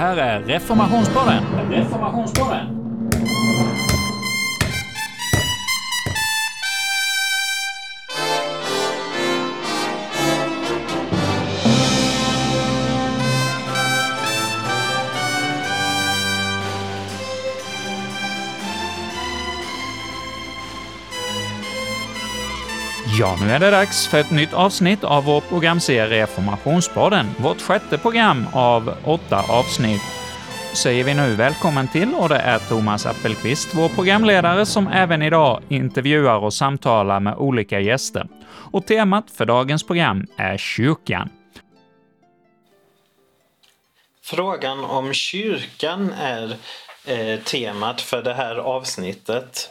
Här är Reformationspodden. Reformationspodden. Ja, nu är det dags för ett nytt avsnitt av vår programserie Reformationspodden, vårt sjätte program av åtta avsnitt säger vi nu välkommen till och det är Thomas Appelqvist, vår programledare, som även idag intervjuar och samtalar med olika gäster. Och temat för dagens program är kyrkan. Frågan om kyrkan är eh, temat för det här avsnittet.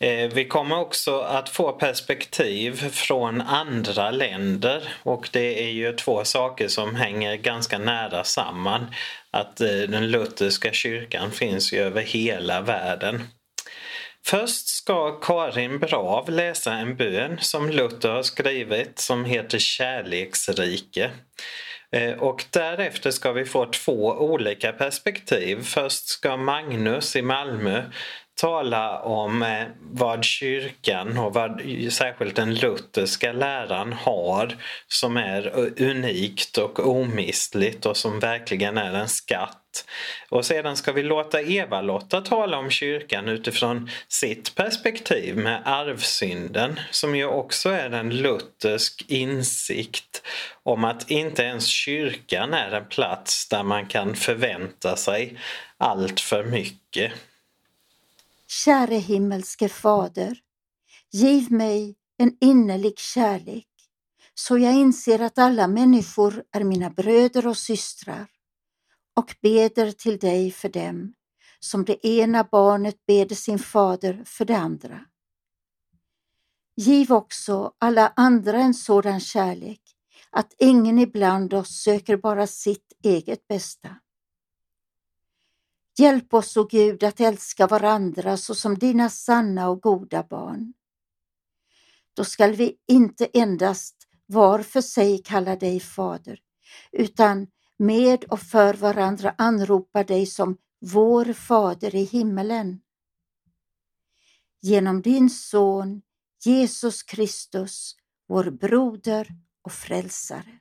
Eh, vi kommer också att få perspektiv från andra länder och det är ju två saker som hänger ganska nära samman. Att eh, den lutherska kyrkan finns ju över hela världen. Först ska Karin Brav läsa en bön som Luther har skrivit som heter Kärleksrike. Eh, och därefter ska vi få två olika perspektiv. Först ska Magnus i Malmö tala om eh, vad kyrkan och vad särskilt den lutherska läran har som är unikt och omistligt och som verkligen är en skatt. Och sedan ska vi låta Eva-Lotta tala om kyrkan utifrån sitt perspektiv med arvsynden som ju också är en luthersk insikt om att inte ens kyrkan är en plats där man kan förvänta sig allt för mycket. Käre himmelske Fader, giv mig en innerlig kärlek så jag inser att alla människor är mina bröder och systrar och beder till dig för dem som det ena barnet beder sin fader för det andra. Giv också alla andra en sådan kärlek att ingen ibland oss söker bara sitt eget bästa. Hjälp oss, o Gud, att älska varandra såsom dina sanna och goda barn. Då skall vi inte endast var för sig kalla dig Fader, utan med och för varandra anropa dig som vår Fader i himmelen. Genom din Son Jesus Kristus, vår broder och frälsare.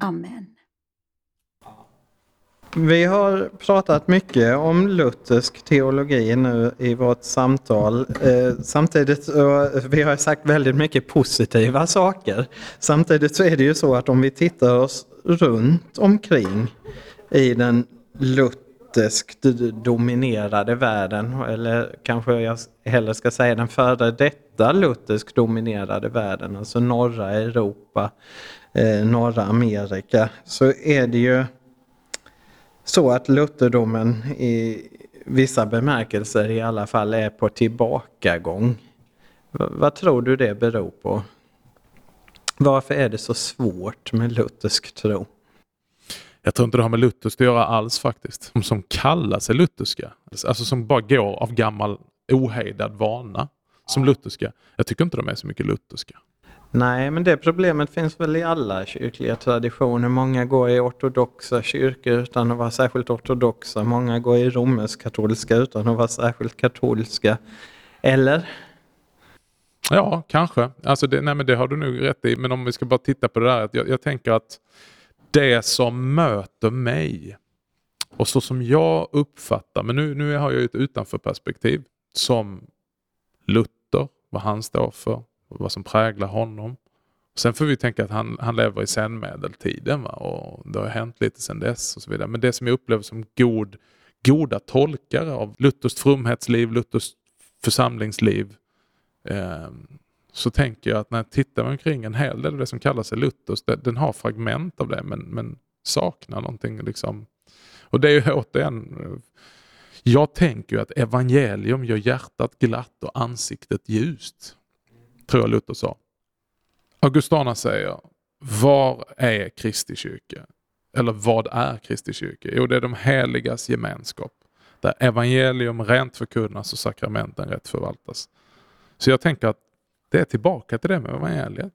Amen. Vi har pratat mycket om luthersk teologi nu i vårt samtal. Eh, samtidigt så vi har sagt väldigt mycket positiva saker. Samtidigt så är det ju så att om vi tittar oss runt omkring i den lutherskt dominerade världen, eller kanske jag hellre ska säga den före detta lutherskt dominerade världen, alltså norra Europa, eh, norra Amerika, så är det ju så att lutherdomen i vissa bemärkelser i alla fall är på tillbakagång. V vad tror du det beror på? Varför är det så svårt med luthersk tro? Jag tror inte det har med lutherskt att göra alls faktiskt. De som kallar sig lutherska, alltså som bara går av gammal ohejdad vana som lutherska. Jag tycker inte de är så mycket lutherska. Nej, men det problemet finns väl i alla kyrkliga traditioner. Många går i ortodoxa kyrkor utan att vara särskilt ortodoxa. Många går i romersk-katolska utan att vara särskilt katolska. Eller? Ja, kanske. Alltså det, nej, men det har du nog rätt i. Men om vi ska bara titta på det där. Jag, jag tänker att det som möter mig och så som jag uppfattar, men nu, nu har jag ett utanförperspektiv som Luther, vad han står för, vad som präglar honom. Sen får vi tänka att han, han lever i senmedeltiden va? och det har hänt lite sen dess och så vidare. Men det som jag upplever som god, goda tolkare av Luthers fromhetsliv, Luthers församlingsliv eh, så tänker jag att när jag tittar mig omkring en hel del av det som kallas sig Luthers, det, den har fragment av det men, men saknar någonting. Liksom. Och det är ju återigen, jag tänker ju att evangelium gör hjärtat glatt och ansiktet ljust tror jag Luther sa. Augustana säger, var är Kristi kyrka? Eller vad är Kristi kyrka? Jo, det är de heligas gemenskap. Där evangelium rent förkunnas och sakramenten rätt förvaltas. Så jag tänker att det är tillbaka till det med evangeliet.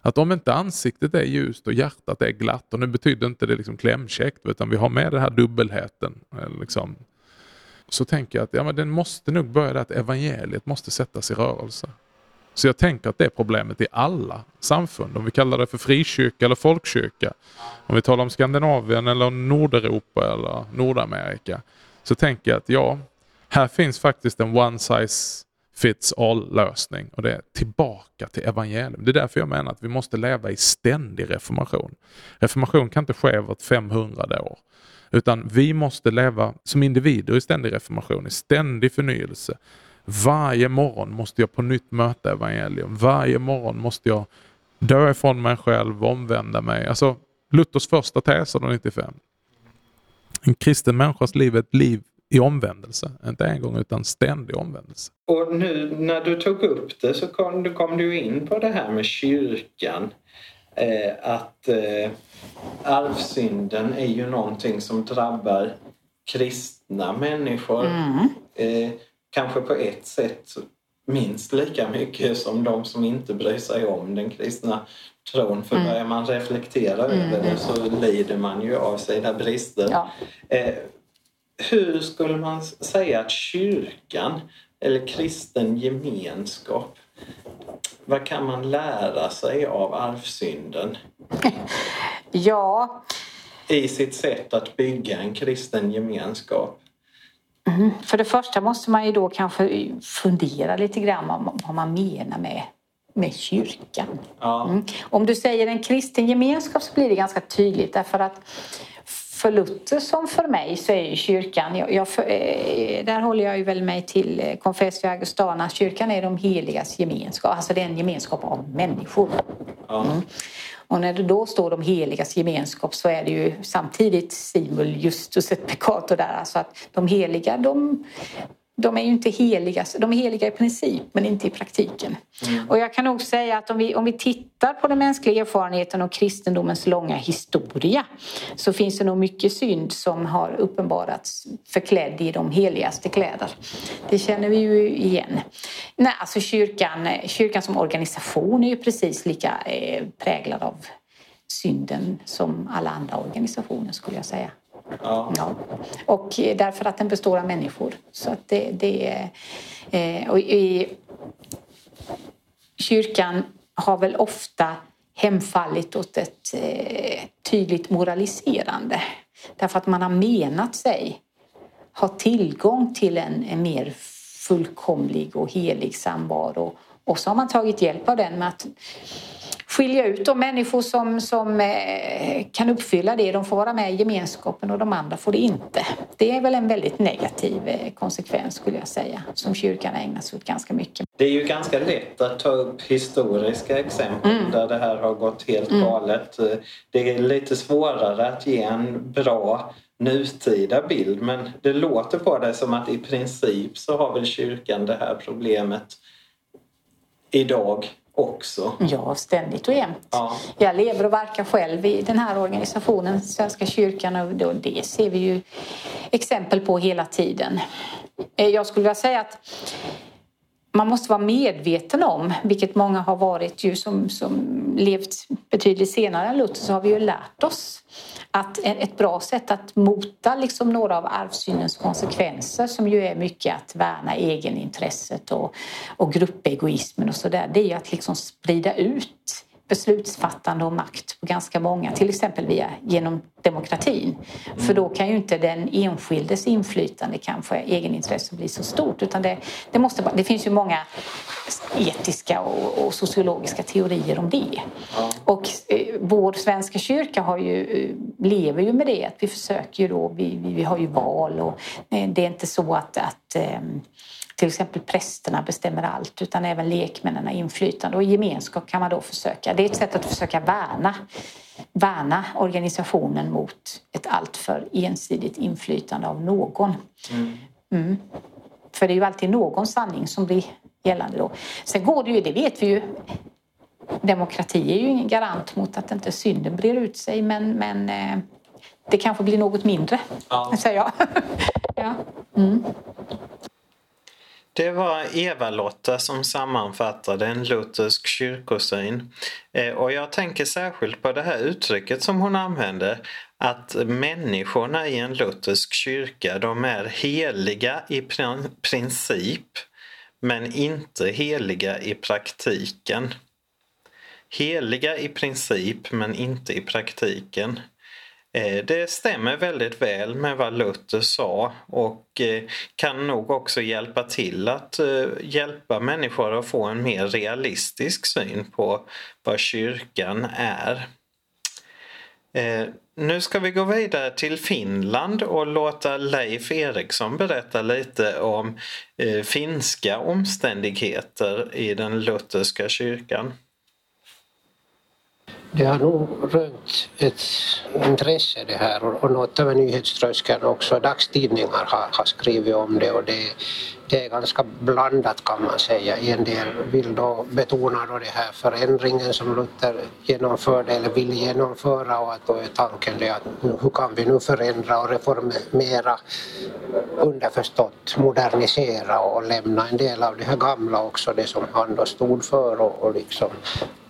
Att om inte ansiktet är ljust och hjärtat är glatt, och nu betyder inte det liksom klämkäckt, utan vi har med den här dubbelheten. Eh, liksom, så tänker jag att ja, men den måste nog börja där att evangeliet måste sättas i rörelse. Så jag tänker att det är problemet i alla samfund, om vi kallar det för frikyrka eller folkkyrka. Om vi talar om Skandinavien eller Nordeuropa eller Nordamerika. Så tänker jag att ja, här finns faktiskt en one size fits all lösning och det är tillbaka till evangelium. Det är därför jag menar att vi måste leva i ständig reformation. Reformation kan inte ske vart 500 år. Utan vi måste leva som individer i ständig reformation, i ständig förnyelse. Varje morgon måste jag på nytt möta evangelium. Varje morgon måste jag dö ifrån mig själv, omvända mig. Alltså Luthers första tes 95. En kristen människas liv är ett liv i omvändelse. Inte en gång utan ständig omvändelse. Och nu när du tog upp det så kom du, kom du in på det här med kyrkan. Eh, att eh, arvsynden är ju någonting som drabbar kristna människor. Eh, kanske på ett sätt minst lika mycket som de som inte bryr sig om den kristna tron. För börjar man reflektera över det så lider man ju av sina brister. Ja. Eh, hur skulle man säga att kyrkan eller kristen gemenskap vad kan man lära sig av arvsynden Ja, i sitt sätt att bygga en kristen gemenskap? För det första måste man ju då kanske fundera lite grann om vad man menar med, med kyrkan. Ja. Mm. Om du säger en kristen gemenskap så blir det ganska tydligt därför att för Luther som för mig så är ju kyrkan, jag, jag, eh, där håller jag ju väl mig till eh, Confessio Augustana, kyrkan är de heligas gemenskap, alltså det är en gemenskap av människor. Ja. Och när det då står de heligas gemenskap så är det ju samtidigt simul justus et peccator där. Alltså att de heliga, de, de är ju inte heliga. De är heliga i princip men inte i praktiken. Och jag kan nog säga att om vi, om vi tittar på den mänskliga erfarenheten och kristendomens långa historia så finns det nog mycket synd som har uppenbarats förklädd i de heligaste kläder. Det känner vi ju igen. Nej, alltså kyrkan, kyrkan som organisation är ju precis lika eh, präglad av synden som alla andra organisationer skulle jag säga. Ja. Ja. Och därför att den består av människor. Så att det, det är... Eh, och i, kyrkan har väl ofta hemfallit åt ett eh, tydligt moraliserande. Därför att man har menat sig ha tillgång till en, en mer fullkomlig och helig samvaro. Och så har man tagit hjälp av den med att skilja ut de människor som, som eh, kan uppfylla det. De får vara med i gemenskapen och de andra får det inte. Det är väl en väldigt negativ eh, konsekvens skulle jag säga som kyrkan ägnar sig åt ganska mycket. Det är ju ganska lätt att ta upp historiska exempel där det här har gått helt galet. Det är lite svårare att ge en bra nutida bild men det låter på det som att i princip så har väl kyrkan det här problemet idag också. Ja, ständigt och jämt. Ja. Jag lever och verkar själv i den här organisationen, Svenska kyrkan, och då- det ser vi ju exempel på hela tiden. Eh, Jag skulle vilja säga att man måste vara medveten om, vilket många har varit ju som, som levt betydligt senare än Luther, så har vi ju lärt oss att ett bra sätt att mota liksom några av arvsyndens konsekvenser som ju är mycket att värna egenintresset och, och gruppegoismen och sådär, det är ju att liksom sprida ut beslutsfattande och makt på ganska många, till exempel via, genom demokratin. För då kan ju inte den enskildes inflytande kanske, egenintresse bli så stort utan det, det, måste, det finns ju många etiska och, och sociologiska teorier om det. Och eh, vår svenska kyrka har ju, eh, lever ju med det att vi försöker ju då, vi, vi, vi har ju val och eh, det är inte så att, att eh, till exempel prästerna bestämmer allt utan även lekmännen har inflytande och gemenskap kan man då försöka, det är ett sätt att försöka värna, värna organisationen mot ett alltför ensidigt inflytande av någon. Mm. För det är ju alltid någon sanning som blir gällande då. Sen går det ju, det vet vi ju, demokrati är ju ingen garant mot att inte synden brer ut sig men, men eh, det kanske blir något mindre, Ja. säger jag. ja. Det var Eva-Lotta som sammanfattade en luthersk kyrkosyn. Eh, och jag tänker särskilt på det här uttrycket som hon använde att människorna i en luthersk kyrka de är heliga i princip men inte heliga i praktiken. Heliga i princip men inte i praktiken. Eh, det stämmer väldigt väl med vad Luther sa och eh, kan nog också hjälpa till att eh, hjälpa människor att få en mer realistisk syn på vad kyrkan är. Nu ska vi gå vidare till Finland och låta Leif Eriksson berätta lite om finska omständigheter i den lutherska kyrkan det har nog rönt ett intresse det här och, och något över nyhetströskeln också. Dagstidningar har, har skrivit om det och det, det är ganska blandat kan man säga. En del vill då betona då det här förändringen som Luther genomförde eller vill genomföra och att då är tanken det att hur kan vi nu förändra och reformera underförstått modernisera och lämna en del av det här gamla också, det som han då stod för och, och liksom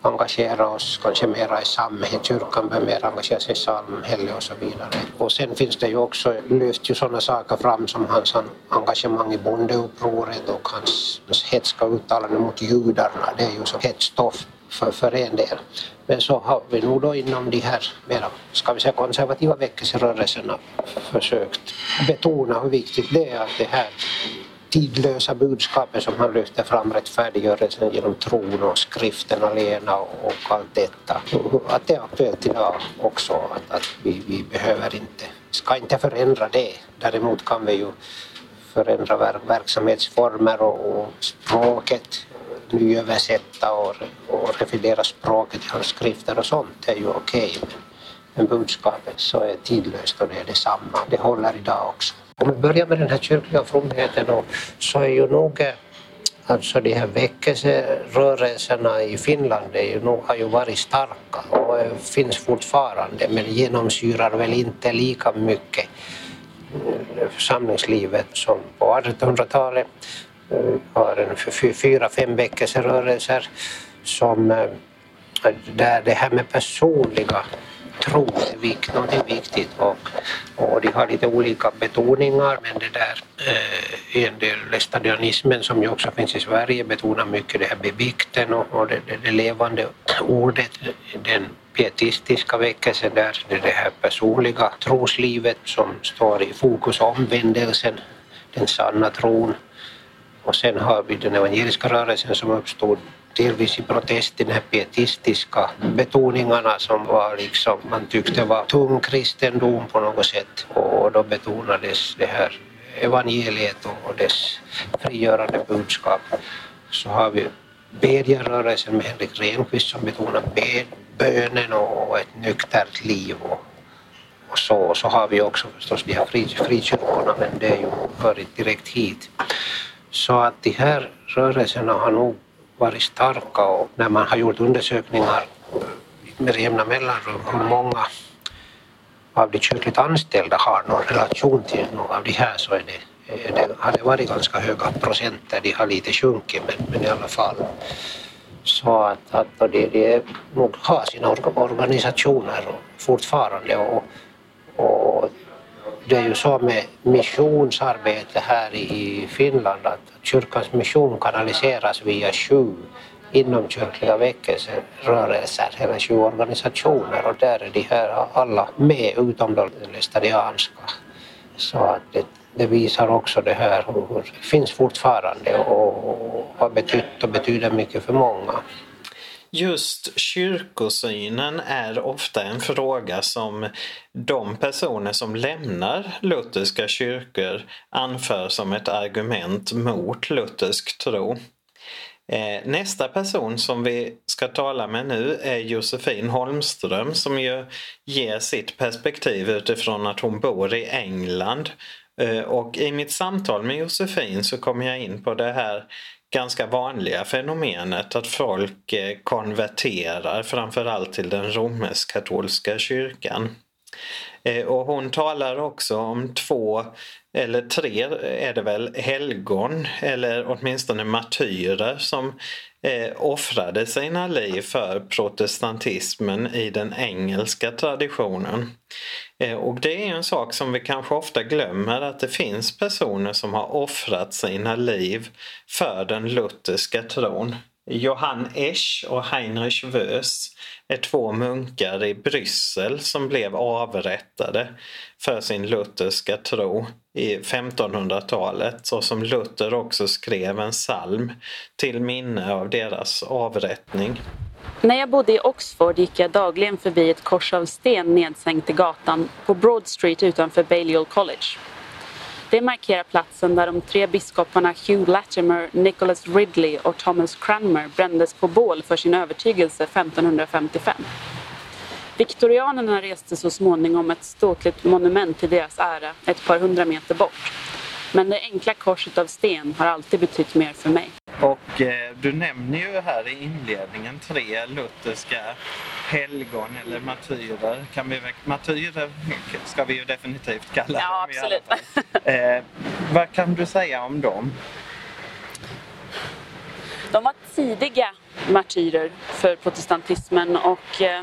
engagera oss kanske mera i samhället, kyrkan bör mer engagera sig i samhället och så vidare. Och sen finns det ju också, lyft ju sådana saker fram som hans engagemang i upproret och hans hetska uttalanden mot judarna, det är ju så hetsstoff för, för en del. Men så har vi nog då inom de här mera, ska vi säga konservativa väckelserörelserna försökt betona hur viktigt det är att det här tidlösa budskapet som han lyfter fram, rättfärdiggörelsen genom tron och skriften alena och allt detta. Att det är aktuellt idag också, att, att vi, vi behöver inte, ska inte förändra det. Däremot kan vi ju förändra verksamhetsformer och, och språket, nyöversätta och, och revidera språket i skrifter och sånt det är ju okej. Okay. Men budskapet så är tidlöst och det är detsamma. Det håller idag också. Om vi börjar med den här kyrkliga fromheten så är ju nog eh, Alltså de här väckelserörelserna i Finland är ju, nog, har ju varit starka och eh, finns fortfarande men genomsyrar väl inte lika mycket församlingslivet som på 1800-talet. Eh, har en fyra, fem väckelserörelser som eh, där det här med personliga tro är vikt, någonting viktigt och, och de har lite olika betoningar men det där eh, en del lestadianismen som ju också finns i Sverige betonar mycket det här bebikten och, och det, det, det, levande ordet, den pietistiska väckelsen där, det är det här personliga troslivet som står i fokus, omvändelsen, den sanna tron. Och sen har vi den evangeliska rörelsen som uppstod delvis i protest till de här pietistiska betoningarna som var liksom, man tyckte var tung kristendom på något sätt. Och då betonades det här evangeliet och dess frigörande budskap. Så har vi bedjarrörelsen med Henrik Renqvist som betonar bed, bönen och ett nyktert liv och, och så, så har vi också förstås de här frikyrkorna men det är ju varit direkt hit. Så att de här rörelserna har nog varit starka och när man har gjort undersökningar med jämna mellanrum hur många av de kyrkligt anställda har någon relation till någon av de här så är det, det har varit ganska höga procenter, de har lite sjunkit men, men i alla fall. Så att, att de, de nog har sina organisationer fortfarande och, och det är ju så med missionsarbete här i Finland att kyrkans mission kanaliseras via sju inomkyrkliga väckelserörelser, eller sju organisationer och där är de här alla med utom de lestadianska. Så att det, det, visar också det här, det finns fortfarande och har betytt och betyder mycket för många. Just kyrkosynen är ofta en fråga som de personer som lämnar lutherska kyrkor anför som ett argument mot luthersk tro. Eh, nästa person som vi ska tala med nu är Josefin Holmström som ju ger sitt perspektiv utifrån att hon bor i England. Eh, och i mitt samtal med Josefin så kom jag in på det här ganska vanliga fenomenet att folk eh, konverterar framförallt till den romersk-katolska kyrkan. Eh, och hon talar också om två, eller tre är det väl, helgon eller åtminstone martyrer som eh, offrade sina liv för protestantismen i den engelska traditionen. Eh, och det är en sak som vi kanske ofta glömmer att det finns personer som har offrat sina liv för den lutherska tron. Johann Esch och Heinrich Wöss är två munkar i Bryssel som blev avrättade för sin lutherska tro i 1500-talet och som Luther också skrev en psalm till minne av deras avrättning. När jag bodde i Oxford gick jag dagligen förbi ett kors av sten nedsänkt i gatan på Broad Street utanför Balliol College. Det markerar platsen där de tre biskoparna Hugh Latimer, Nicholas Ridley och Thomas Cranmer brändes på bål för sin övertygelse 1555. Viktorianerna reste så småningom ett ståtligt monument till deras ära ett par hundra meter bort. Men det enkla korset av sten har alltid betytt mer för mig. Och eh, du nämner ju här i inledningen tre lutherska helgon eller martyrer. Kan vi, martyrer ska vi ju definitivt kalla ja, dem absolut. i alla fall. Eh, vad kan du säga om dem? De var tidiga martyrer för protestantismen och eh,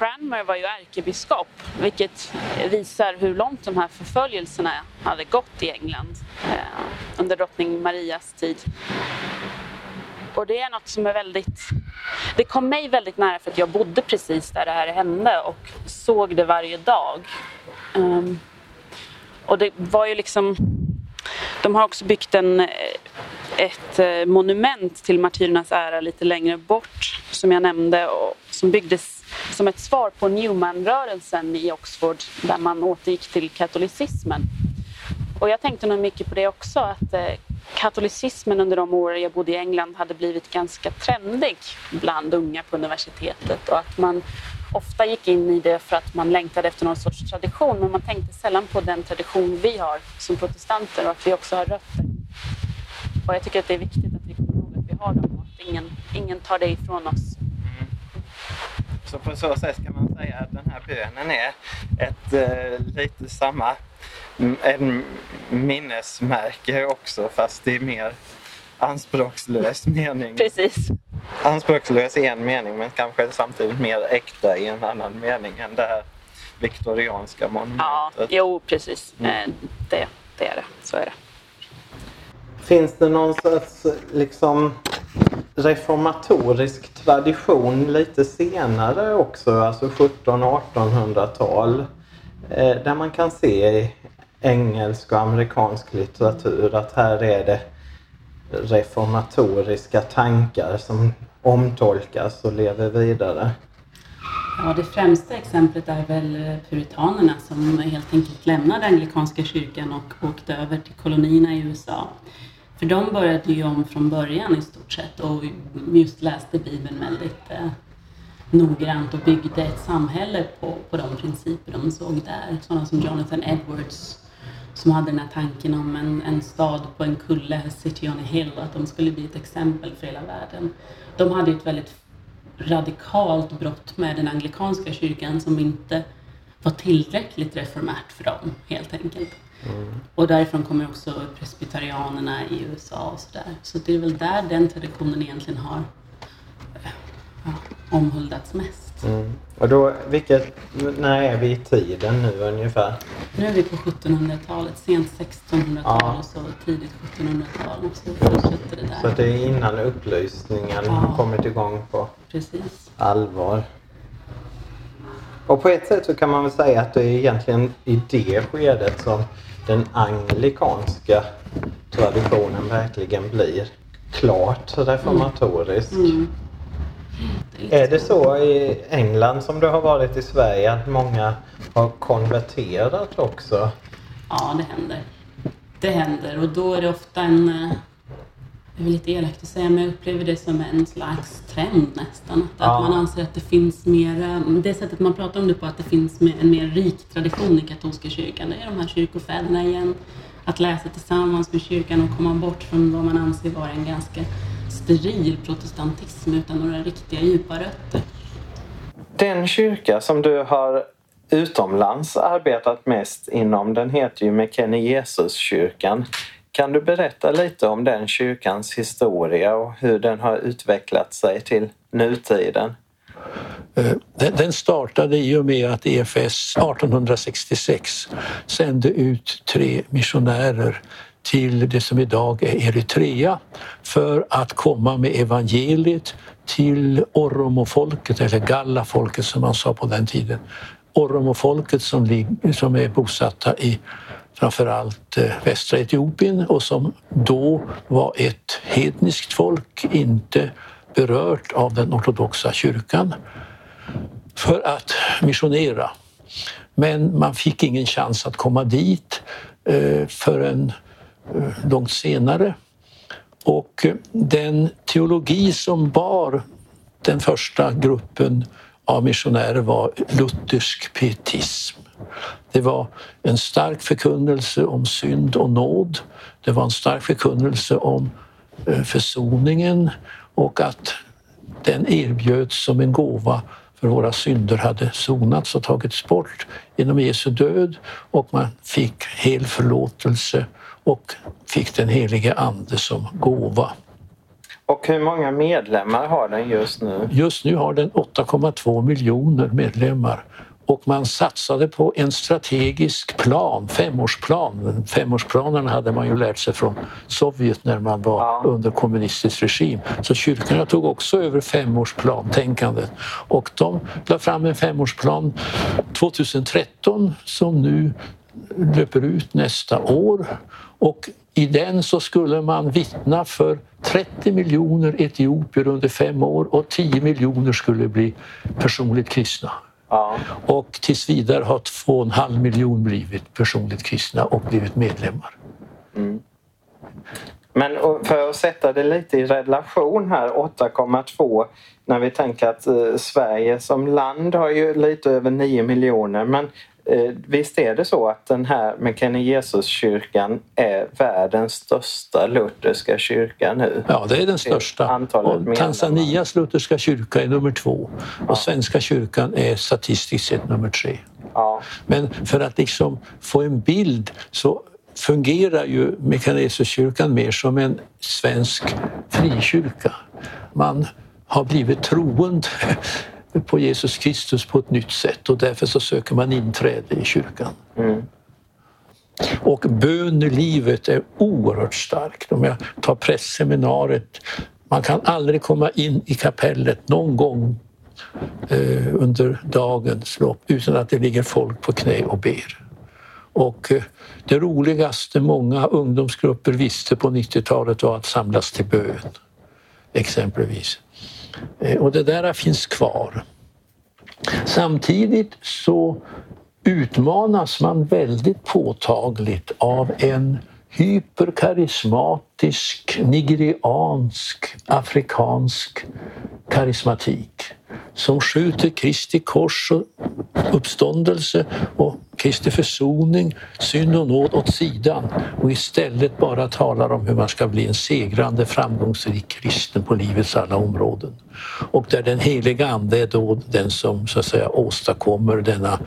Cranmer var ju ärkebiskop vilket visar hur långt de här förföljelserna hade gått i England eh, under drottning Marias tid. Och det är något som är väldigt... Det kom mig väldigt nära för att jag bodde precis där det här hände och såg det varje dag. Um, och det var ju liksom... De har också byggt en, eh, ett eh, monument till martyrernas ära lite längre bort som jag nämnde och som byggdes som ett svar på Newman-rörelsen i Oxford där man återgick till katolicismen. Och jag tänkte nog mycket på det också att eh, katolicismen under de år jag bodde i England hade blivit ganska trendig bland unga på universitetet och att man ofta gick in i det för att man längtade efter någon sorts tradition men man tänkte sällan på den tradition vi har som protestanter och att vi också har rötter. Och jag tycker att det är viktigt att vi kommer ihåg att vi har dem och att ingen, ingen tar det ifrån oss. Så på så sätt kan man säga att den här bönen är ett eh, lite samma en minnesmärke också fast i mer anspråkslös mening. Precis. Anspråkslös i en mening men kanske samtidigt mer äkta i en annan mening än det här viktorianska monumentet. Ja, jo precis. Mm. Eh, det, det är det. Så är det. Finns det någon sorts liksom reformatorisk tradition lite senare också, alltså 1700-1800-tal? Eh, där man kan se i engelsk och amerikansk litteratur att här är det reformatoriska tankar som omtolkas och lever vidare. Ja, det främsta exemplet är väl puritanerna som helt enkelt lämnade anglikanska kyrkan och åkte över till kolonierna i USA. För de började ju om från början i stort sett och just läste Bibeln väldigt eh, noggrant och byggde ett samhälle på, på de principer de såg där. Sådana som Jonathan Edwards som hade den här tanken om en, en stad på en kulle, City on a Hill, att de skulle bli ett exempel för hela världen. De hade ett väldigt radikalt brott med den anglikanska kyrkan som inte var tillräckligt reformärt för dem, helt enkelt. Mm. Och därifrån kommer också presbyterianerna i USA och sådär. Så det är väl där den traditionen egentligen har ja, omhuldats mest. Mm. Och då, vilket, när är vi i tiden nu ungefär? Nu är vi på 1700-talet, sent 1600-tal ja. och så tidigt 1700-tal. Så fortsätter det där. Så det är innan upplysningen ja. har kommit igång på Precis. allvar. Och på ett sätt så kan man väl säga att det är egentligen i det skedet som den anglikanska traditionen verkligen blir klart reformatorisk. Mm. Mm. Är det så i England som det har varit i Sverige att många har konverterat också? Ja, det händer. Det händer och då är det ofta en, eh, det är lite elakt att säga, men jag upplever det som en slags trend nästan. Att, ja. att man anser att det finns mer, det sättet man pratar om det på, att det finns en mer rik tradition i katolska kyrkan. Det är de här kyrkofäderna igen. Att läsa tillsammans med kyrkan och komma bort från vad man anser vara en ganska steril protestantism utan några riktiga djupa rötter. Den kyrka som du har utomlands arbetat mest inom. Den heter ju McKinney Jesuskyrkan. Kan du berätta lite om den kyrkans historia och hur den har utvecklat sig till nutiden? Eh, den startade i och med att EFS 1866 sände ut tre missionärer till det som idag är Eritrea för att komma med evangeliet till Oromofolket, eller Gallafolket som man sa på den tiden. Oromofolket som, som är bosatta i framförallt eh, västra Etiopien och som då var ett hedniskt folk, inte berört av den ortodoxa kyrkan, för att missionera. Men man fick ingen chans att komma dit eh, förrän eh, långt senare. Och den teologi som bar den första gruppen av missionärer var luthersk pietism. Det var en stark förkunnelse om synd och nåd. Det var en stark förkunnelse om eh, försoningen och att den erbjöds som en gåva för våra synder hade sonats och tagits bort genom Jesu död och man fick hel förlåtelse och fick den helige Ande som gåva. Och hur många medlemmar har den just nu? Just nu har den 8,2 miljoner medlemmar och man satsade på en strategisk plan, femårsplan. Femårsplanerna hade man ju lärt sig från Sovjet när man var ja. under kommunistisk regim. Så kyrkorna tog också över femårsplan-tänkandet och de la fram en femårsplan 2013 som nu löper ut nästa år och i den så skulle man vittna för 30 miljoner etiopier under fem år och 10 miljoner skulle bli personligt kristna. Ja. Och tills vidare har 2,5 miljoner blivit personligt kristna och blivit medlemmar. Mm. Men för att sätta det lite i relation här, 8,2 när vi tänker att eh, Sverige som land har ju lite över 9 miljoner men visst är det så att den här McKinney Jesus-kyrkan är världens största lutherska kyrka nu? Ja, det är den största. Tanzanias lutherska kyrka är nummer två och Svenska kyrkan är statistiskt sett nummer tre. Ja. Men för att liksom få en bild så fungerar ju Mekanesuskyrkan mer som en svensk frikyrka. Man har blivit troende på Jesus Kristus på ett nytt sätt och därför så söker man inträde i kyrkan. Mm. Och bönelivet är oerhört starkt. Om jag tar prästseminariet, man kan aldrig komma in i kapellet någon gång eh, under dagens lopp utan att det ligger folk på knä och ber. Och eh, det roligaste många ungdomsgrupper visste på 90-talet var att samlas till bön, exempelvis. Eh, och det där finns kvar. Samtidigt så utmanas man väldigt påtagligt av en hyperkarismatisk, nigeriansk, afrikansk karismatik som skjuter Kristi kors och uppståndelse och Kristi försoning, synd och nåd åt sidan och istället bara talar om hur man ska bli en segrande, framgångsrik kristen på livets alla områden. Och där den heliga Ande är då den som så att säga åstadkommer denna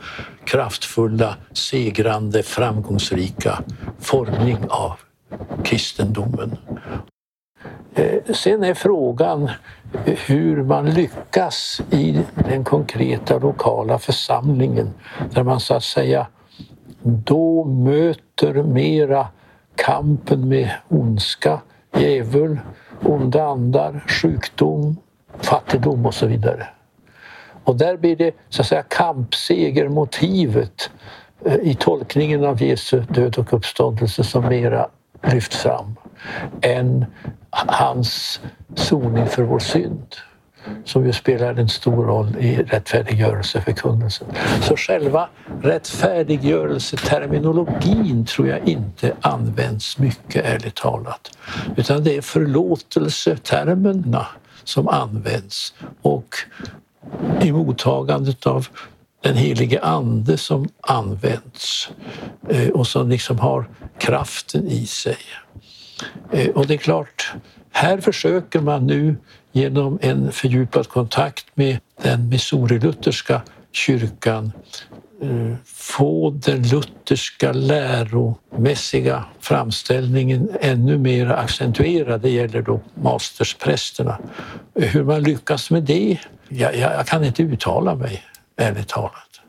kraftfulla, segrande, framgångsrika formning av kristendomen. Eh, sen är frågan hur man lyckas i den konkreta lokala församlingen där man så att säga då möter mera kampen med ondska, djävul, onda andar, sjukdom, fattigdom och så vidare. Och där blir det så att säga kampsegermotivet eh, i tolkningen av Jesu död och uppståndelse som mera lyfts fram än hans soning för vår synd som ju spelar en stor roll i rättfärdiggörelseförkunnelsen. Så själva rättfärdiggörelseterminologin tror jag inte används mycket, ärligt talat. Utan det är förlåtelsetermerna som används och i mottagandet av den helige Ande som används eh, och som liksom har kraften i sig. Eh, och det är klart, här försöker man nu genom en fördjupad kontakt med den missouri-lutherska kyrkan eh, få den lutherska läromässiga framställningen ännu mer accentuerad. Det gäller då mastersprästerna. Hur man lyckas med det, jag, jag kan inte uttala mig ärligt talat.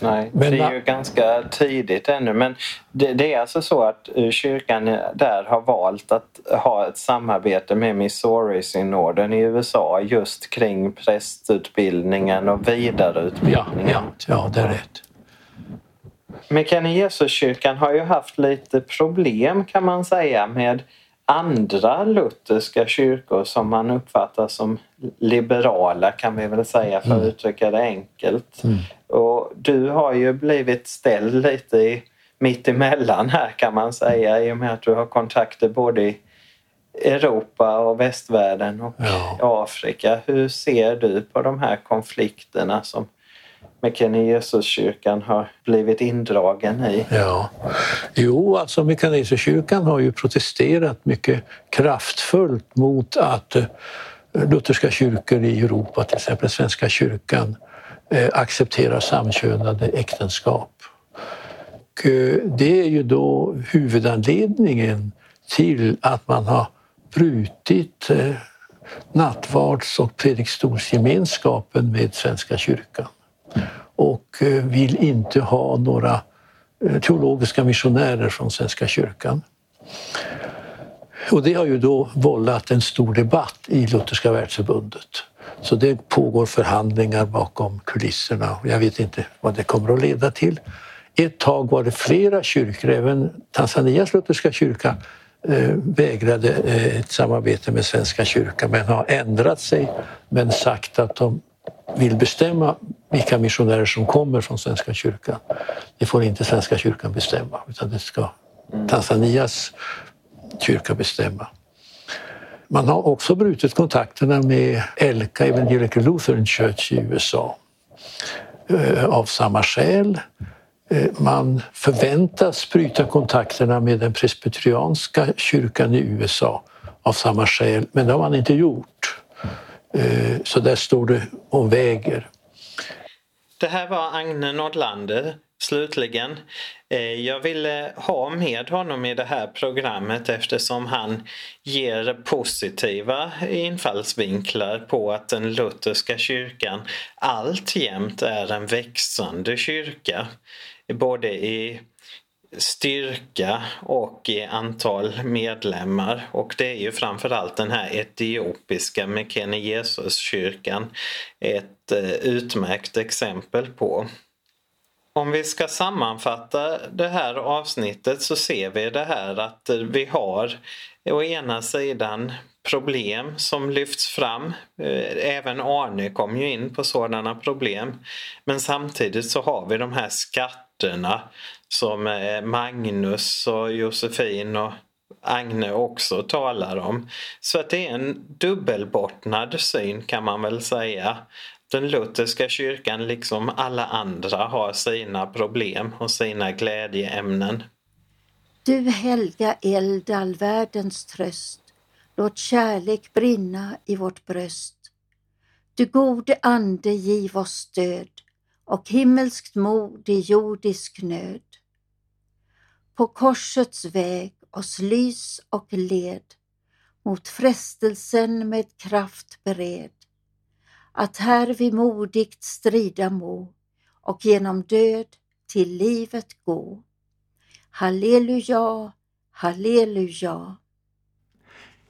Nej, men det är ju ganska tidigt ännu. Men det, det, är alltså så att eh, kyrkan där har valt att ha ett samarbete med Missouri-synoden i USA just kring prästutbildningen och vidareutbildningen. Ja, ja, ja det är rätt. Mekane Jesuskyrkan har ju haft lite problem kan man säga med andra lutherska kyrkor som man uppfattar som liberala kan vi väl säga för att mm. uttrycka det enkelt. Mm. Och du har ju blivit ställd lite i, mitt emellan här kan man säga i och med att du har kontakter både i Europa och västvärlden och ja. Afrika. Hur ser du på de här konflikterna som Mekane Jesuskyrkan har blivit indragen i? Ja, jo, alltså Mekane Jesuskyrkan har ju protesterat mycket kraftfullt mot att eh, lutherska kyrkor i Europa, till exempel Svenska kyrkan, eh, accepterar samkönade äktenskap. Och eh, det är ju då huvudanledningen till att man har brutit nattvards och predikstolsgemenskapen med Svenska kyrkan och eh, vill inte ha några eh, teologiska missionärer från Svenska kyrkan. Och det har ju då vållat en stor debatt i Lutherska världsförbundet. Så det pågår förhandlingar bakom kulisserna och jag vet inte vad det kommer att leda till. Ett tag var det flera kyrkor, även Tanzanias lutherska kyrka eh, vägrade ett samarbete med Svenska kyrkan men har ändrat sig men sagt att de vill bestämma vilka missionärer som kommer från Svenska kyrkan. Det får inte Svenska kyrkan bestämma utan det ska Tanzanias kyrka bestämma. Man har också brutit kontakterna med Elka Evangelical Lutheran Church i USA eh, av samma skäl. Eh, man förväntas bryta kontakterna med den presbyterianska kyrkan i USA av samma skäl, men det har man inte gjort. Eh, så där står det och väger. Det här var Agne Nordlander slutligen. Eh, jag ville ha med honom i det här programmet eftersom han ger positiva infallsvinklar på att den lutherska kyrkan alltjämt är en växande kyrka. Både i styrka och i antal medlemmar och det är ju framförallt den här etiopiska Mekene Jesus-kyrkan ett eh, utmärkt exempel på. Om vi ska sammanfatta det här avsnittet så ser vi det här att eh, vi har å ena sidan problem som lyfts fram. Eh, även Arne kom ju in på sådana problem. Men samtidigt så har vi de här skatterna som eh, Magnus och Josefin och Agne också talar om. Så att det är en dubbelbottnad syn kan man väl säga. Den lutherska kyrkan liksom alla andra har sina problem och sina glädjeämnen. Du helga eld all världens tröst, låt kärlek brinna i vårt bröst. Du gode Ande giv oss stöd och himmelskt mod i jordisk nöd. På korsets väg oss lys och led mot frestelsen med kraft bered att här vi modigt strida må och genom död till livet gå. Halleluja, halleluja.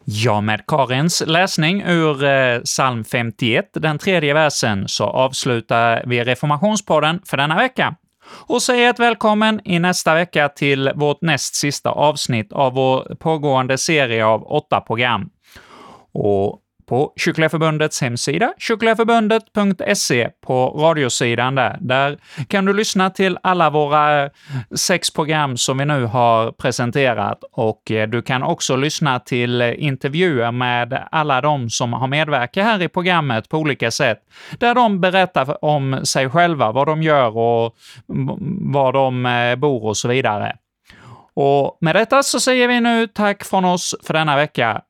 Ja, med Karins läsning ur eh, psalm 51, den tredje versen, så avslutar vi Reformationspodden för denna vecka och säger ett välkommen i nästa vecka till vårt näst sista avsnitt av vår pågående serie av åtta program. Och på Kycklingeförbundets hemsida, kycklingeförbundet.se, på radiosidan där. Där kan du lyssna till alla våra eh, sex program som vi nu har presenterat och eh, du kan också lyssna till eh, intervjuer med alla de som har medverkat här i programmet på olika sätt, där de berättar om sig själva, vad de gör och var de bor och så vidare. Och med detta så säger vi nu tack från oss för denna vecka.